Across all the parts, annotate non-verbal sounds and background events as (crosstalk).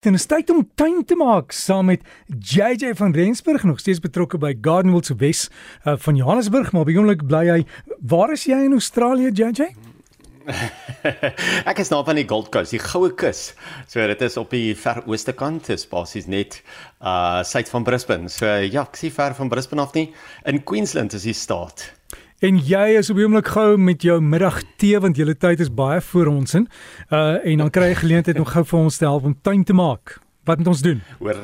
Dit is tyd om tuin te maak saam met JJ van Rensburg nog steeds betrokke by Gardenwold se Wes uh, van Johannesburg maar behoorlik bly hy waar is jy in Australië JJ (laughs) Ek is nou van die Gold Coast, die goue kus. So dit is op die ver ooste kant, dis basies net uh suid van Brisbane. So ja, ek sien ver van Brisbane af nie. In Queensland is die staat. En jy is op die oomblik gou met jou middagtee want julle tyd is baie voor ons in. Uh en dan kry jy geleentheid om gou vir ons te help om tuin te maak. Wat moet ons doen? Hoor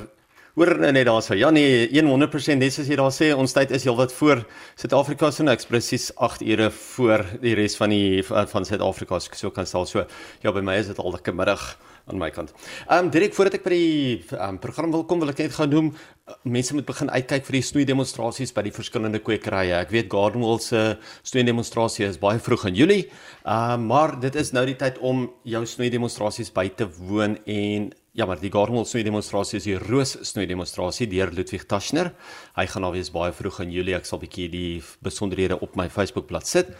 Hoor net daar so. Ja nee, 100% net soos jy daar sê, ons tyd is heelwat voor Suid-Afrika se so niks presies 8 ure voor die res van die van Suid-Afrika so kan sal so. Ja, by my is dit al lekker middag aan my kant. Ehm um, direk voordat ek by die um, program wil kom, wil ek net gaan noem uh, mense moet begin uitkyk vir die snoei demonstrasies by die verskillende kwekerye. Ek weet Gardenwell se snoei demonstrasie is baie vroeg in Julie. Ehm um, maar dit is nou die tyd om jou snoei demonstrasies by te woon en Ja, maar die Gardenwell snoei demonstrasie is die roos snoei demonstrasie deur Ludwig Taschner. Hy gaan nou wees baie vroeg in Julie. Ek sal 'n bietjie die besonderhede op my Facebook-blad sit.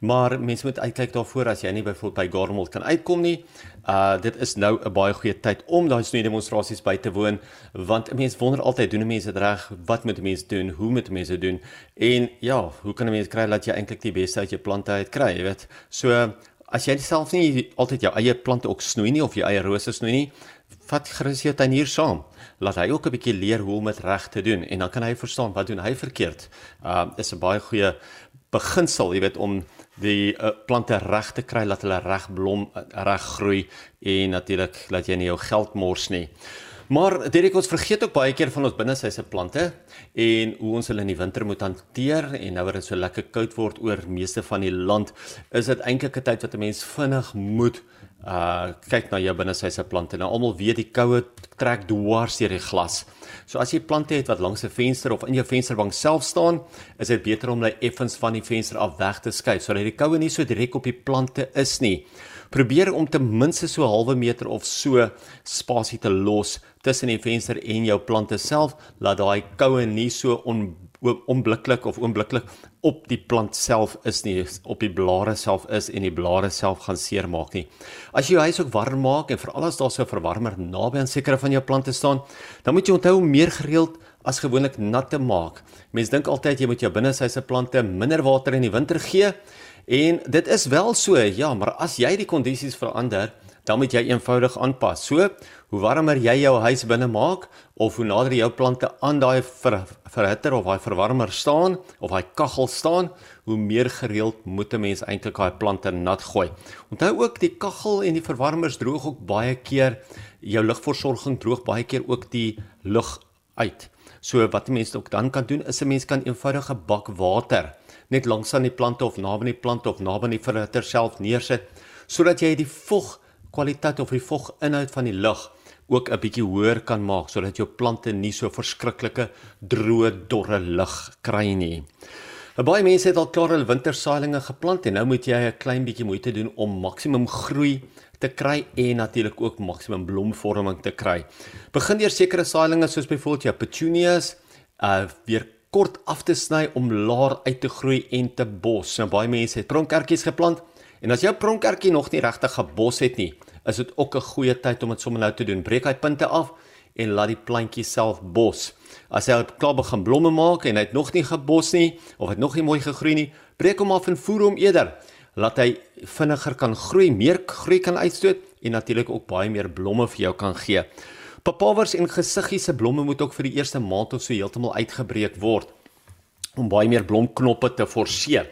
Maar mense moet uitkyk daarvoor as jy nie byvoorbeeld by Gardenwell kan uitkom nie. Uh dit is nou 'n baie goeie tyd om daai snoei demonstrasies by te woon want mense wonder altyd doen mense dit reg? Wat moet mense doen? Hoe moet mense doen? En ja, hoe kan mense kry dat jy eintlik die beste uit jou plante uit kry, jy weet? So as jy self nie altyd jou eie plante ook snoei nie of jou eie rose snoei nie, vat gerus jou tuinier saam. Laat hy ook 'n bietjie leer hoe om dit reg te doen en dan kan hy verstaan wat doen hy verkeerd. Uh is 'n baie goeie beginsel, jy weet, om die uh, plante reg te kry dat hulle reg blom, reg groei en natuurlik laat jy nie jou geld mors nie. Maar Derek ons vergeet ook baie keer van ons binnesyse plante en hoe ons hulle in die winter moet hanteer en nou wanneer dit so lekker koud word oor meeste van die land, is dit eintlik 'n tyd wat 'n mens vinnig moet uh kyk na jou binnesyse plante. Nou almal weet die koue trek dwars deur die glas. So as jy plante het wat langs 'n venster of in jou vensterbank self staan, is dit beter om hulle effens van die venster af weg te skuif sodat die koue nie so direk op die plante is nie. Probeer om ten minste so 'n halwe meter of so spasie te los tussen die venster en jou plante self, laat daai koue nie so on onblikklik of oombliklik op die plant self is nie op die blare self is en die blare self gaan seermaak nie. As jy jou huis ook warm maak en veral as daar so 'n verwarmer naby aan sekere van jou plante staan, dan moet jy onthou om meer gereeld as gewoonlik nat te maak. Mense dink altyd jy moet jou binnesyse plante minder water in die winter gee en dit is wel so, ja, maar as jy die kondisies verander, dan moet jy eenvoudig aanpas. So, hoe warmer jy jou huis binne maak of hoe nader jou plante aan daai ver, verhitter of daai verwarmer staan of daai kaggel staan, hoe meer gereeld moet 'n mens eintlik daai plante nat gooi. Onthou ook die kaggel en die verwarmers droog ook baie keer jou lugversorging droog baie keer ook die lug uit. So wat mense ook dan kan doen is 'n mens kan eenvoudige bak water net langs aan die plante of naby die plante of naby die verhitter self neersit sodat jy die vog kwaliteit of die voginhoud van die lug ook 'n bietjie hoër kan maak sodat jou plante nie so verskriklike droë dorre lug kry nie. Baie mense het al klaar hulle wintersaailinge geplant en nou moet jy 'n klein bietjie moeite doen om maksimum groei te kry en natuurlik ook maksimum blomvorming te kry. Begin deur sekere saailinge soos byvoorbeeld jou petunias uh weer kort af te sny om laer uit te groei en te bos. Nou baie mense het pronkertjies geplant En as jou pronkertjie nog nie regtig gebos het nie, is dit ook 'n goeie tyd om dit sommer nou te doen. Breek hy punte af en laat die plantjie self bos. As hy klaar begin blomme maak en hy het nog nie gebos nie of het nog nie mooi gegroei nie, breek hom af en voer hom eerder. Laat hy vinniger kan groei, meer groei kan uitstoot en natuurlik ook baie meer blomme vir jou kan gee. Papawers en gesiggies se blomme moet ook vir die eerste maand of so heeltemal uitgebreek word om baie meer blomknoppe te forceer.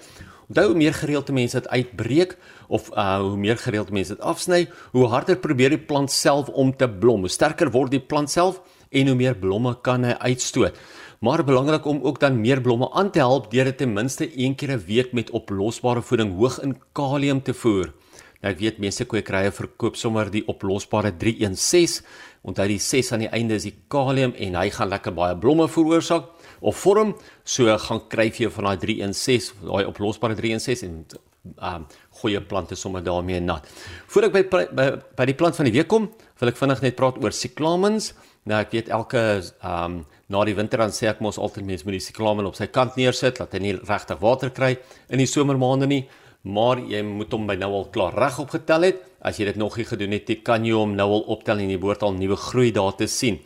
Onthou hoe meer gereelde mense dit uitbreek of uh hoe meer gereelde mense dit afsny, hoe harder probeer die plant self om te blom. Hoe sterker word die plant self en hoe meer blomme kan hy uitstoot. Maar belangrik om ook dan meer blomme aan te help deur dit ten minste een keer 'n week met oplosbare voeding hoog in kalium te voer. Nou ek weet meeste kwekerye verkoop sommer die oplosbare 316. Onthou die 6 aan die einde is die kalium en hy gaan lekker baie blomme veroorsaak of vorm so gaan kry jy van daai 316 daai oplosbare 316 en ehm um, goeie plante sommer daarmee nat. Voordat ek by, by by die plant van die week kom, wil ek vinnig net praat oor cyclamens. Nou ek weet elke um, na die winter dan sê ek mos altyd mense moet die cyclamen op sy kant neersit dat hy nie regtig water kry in die somermaande nie, maar jy moet hom by nou al klaar reg opgetel het As jy dit nog nie gedoen het, kan jy hom nou al optel en jy behoort al nuwe groei daar te sien.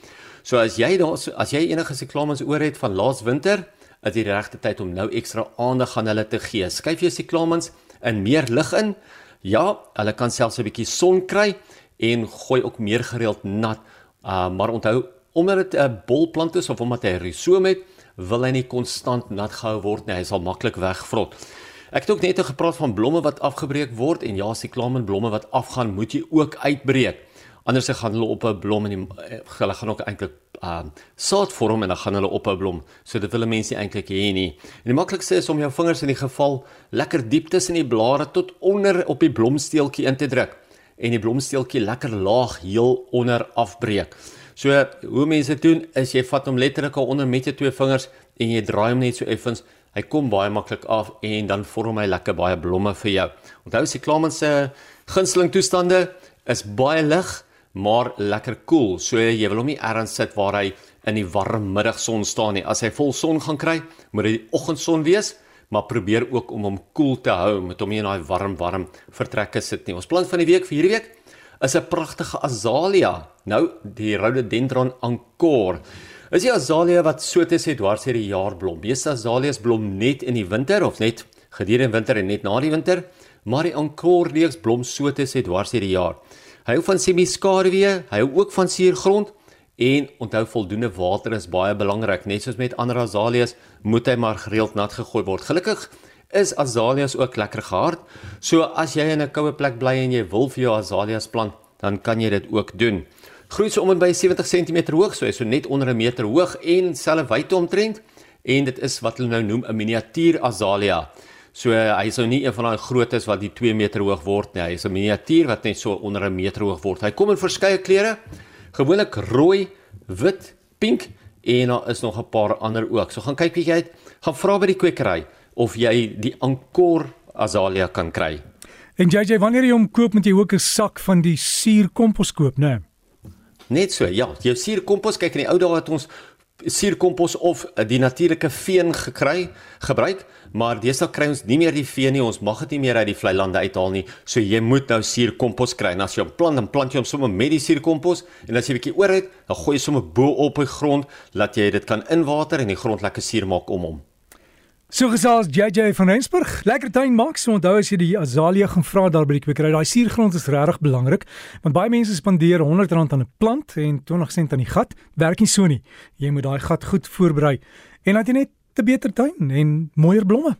So as jy daar as jy enige siklamense oor het van laas winter, is die regte tyd om nou ekstra aandag aan hulle te gee. Skuif jou siklamense in meer lig in. Ja, hulle kan selfs 'n bietjie son kry en gooi ook meer gereeld nat. Uh maar onthou, omdat dit 'n bolplant is of omdat hy risoom het, wil hy nie konstant nat gehou word nie. Hy sal maklik wegvrot. Ek het ook net gepraat van blomme wat afgebreek word en ja, siklamen blomme wat afgaan, moet jy ook uitbreek. Anders gaan hulle op 'n blom en die, eh, hulle gaan ook eintlik uh saad vorm en dan gaan hulle op 'n blom. So dit wil mense eintlik hê nie. En die maklikste is om jou vingers in die geval lekker diep tussen die blare tot onder op die blomsteeltjie in te druk en die blomsteeltjie lekker laag heel onder afbreek. So hoe mense doen is jy vat hom letterlik onder met jou twee vingers en jy draai hom net so effens Hy kom baie maklik af en dan vorm hy lekker baie blomme vir jou. Onthou met se gunsteling toestande is baie lig, maar lekker koel. Cool. So jy wil hom nie ergens sit waar hy in die warm middagson staan nie. As hy vol son gaan kry, moet dit die oggendson wees, maar probeer ook om hom koel cool te hou met hom nie in daai warm warm vertrekke sit nie. Ons plant van die week vir hierdie week is 'n pragtige azalea. Nou die rhododendron ankor. Is die azalia wat so te sê dwars deur die jaar blom. Meeste azaleas blom net in die winter of net gedurende winter en net na die winter, maar die ankorreeks blom so te sê dwars deur die jaar. Hy hou van semi-skaduwee, hy hou ook van suurgrond en onthou voldoende water is baie belangrik. Net soos met ander azaleas moet hy maar gereeld nat gegooi word. Gelukkig is azaleas ook lekker gehard. So as jy in 'n koue plek bly en jy wil vir jou azaleas plant, dan kan jy dit ook doen groei so om en by 70 cm hoog, so hy so net onder 'n meter hoog en selfe wyte omtrent en dit is wat hulle nou noem 'n miniatuur azalea. So hy is nou nie een van daai grootes wat die 2 meter hoog word nie. Hy is 'n miniatuur wat net so onder 'n meter hoog word. Hy kom in verskeie kleure. Gewoonlik rooi, wit, pink en daar is nog 'n paar ander ook. So gaan kyk bietjie uit. Gaan vra by die kwekery of jy die Ankor azalea kan kry. En JJ, wanneer jy hom koop, moet jy ook 'n sak van die suurkompos koop, né? Nee? Net so, ja, jou suurkompos, kyk in die ou dae het ons suurkompos of die natuurlike veen gekry gebruik, maar deesdae kry ons nie meer die veen nie, ons mag dit nie meer uit die vlei lande uithaal nie. So jy moet nou suurkompos kry. En as jy hom plant, dan plant jy hom sommer met die suurkompos en as jy 'n bietjie oor het, dan gooi jy sommer bo op die grond dat jy dit kan inwater en die grond lekker suur maak om hom. So gesels JJ van Rensburg. Lekker tuin maak. So onthou as jy die azalia gaan vra daar by die kwekery, daai suurgrond is regtig belangrik want baie mense spandeer R100 aan 'n plant en 20 sent aan die gat. Werk nie so nie. Jy moet daai gat goed voorberei en dan jy net 'n beter tuin en mooier blomme.